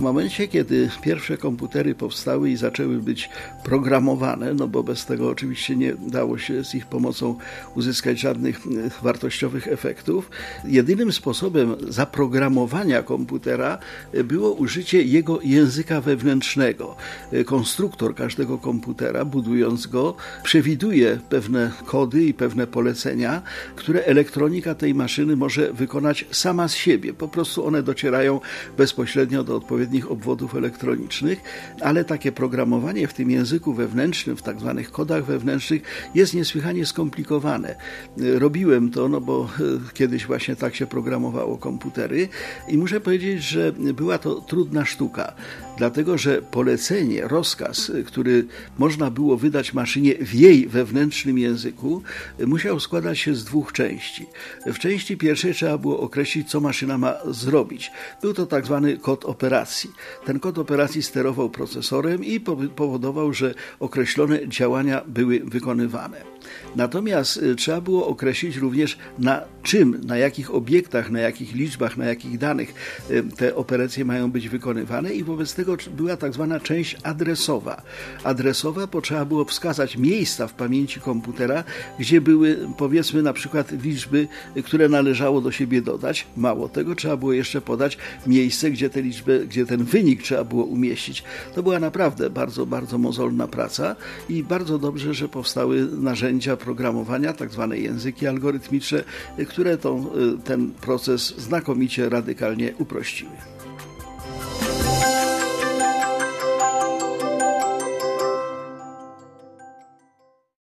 W momencie, kiedy pierwsze komputery powstały i zaczęły być programowane, no bo bez tego oczywiście nie dało się z ich pomocą uzyskać żadnych e, wartościowych efektów, jedynym sposobem zaprogramowania komputera e, było użycie jego języka wewnętrznego. E, konstruktor każdego komputera, budując go, przewiduje pewne kody i pewne polecenia, które elektronika tej maszyny może wykonać sama z siebie. Po prostu one docierają bezpośrednio do odpowiednich odpowiednich obwodów elektronicznych, ale takie programowanie w tym języku wewnętrznym, w tak zwanych kodach wewnętrznych jest niesłychanie skomplikowane. Robiłem to, no bo e, kiedyś właśnie tak się programowało komputery i muszę powiedzieć, że była to trudna sztuka, dlatego że polecenie, rozkaz, który można było wydać maszynie w jej wewnętrznym języku, musiał składać się z dwóch części. W części pierwszej trzeba było określić, co maszyna ma zrobić. Był to tak zwany kod operacji. Ten kod operacji sterował procesorem i powodował, że określone działania były wykonywane. Natomiast y, trzeba było określić również na czym, na jakich obiektach, na jakich liczbach, na jakich danych y, te operacje mają być wykonywane i wobec tego była tak zwana część adresowa. Adresowa, bo trzeba było wskazać miejsca w pamięci komputera, gdzie były powiedzmy na przykład liczby, y, które należało do siebie dodać. Mało tego, trzeba było jeszcze podać miejsce, gdzie te liczby, gdzie ten wynik trzeba było umieścić. To była naprawdę bardzo, bardzo mozolna praca i bardzo dobrze, że powstały narzędzia programowania, tak zwane języki algorytmiczne, które tą, y, ten proces znakomicie, radykalnie uprościły.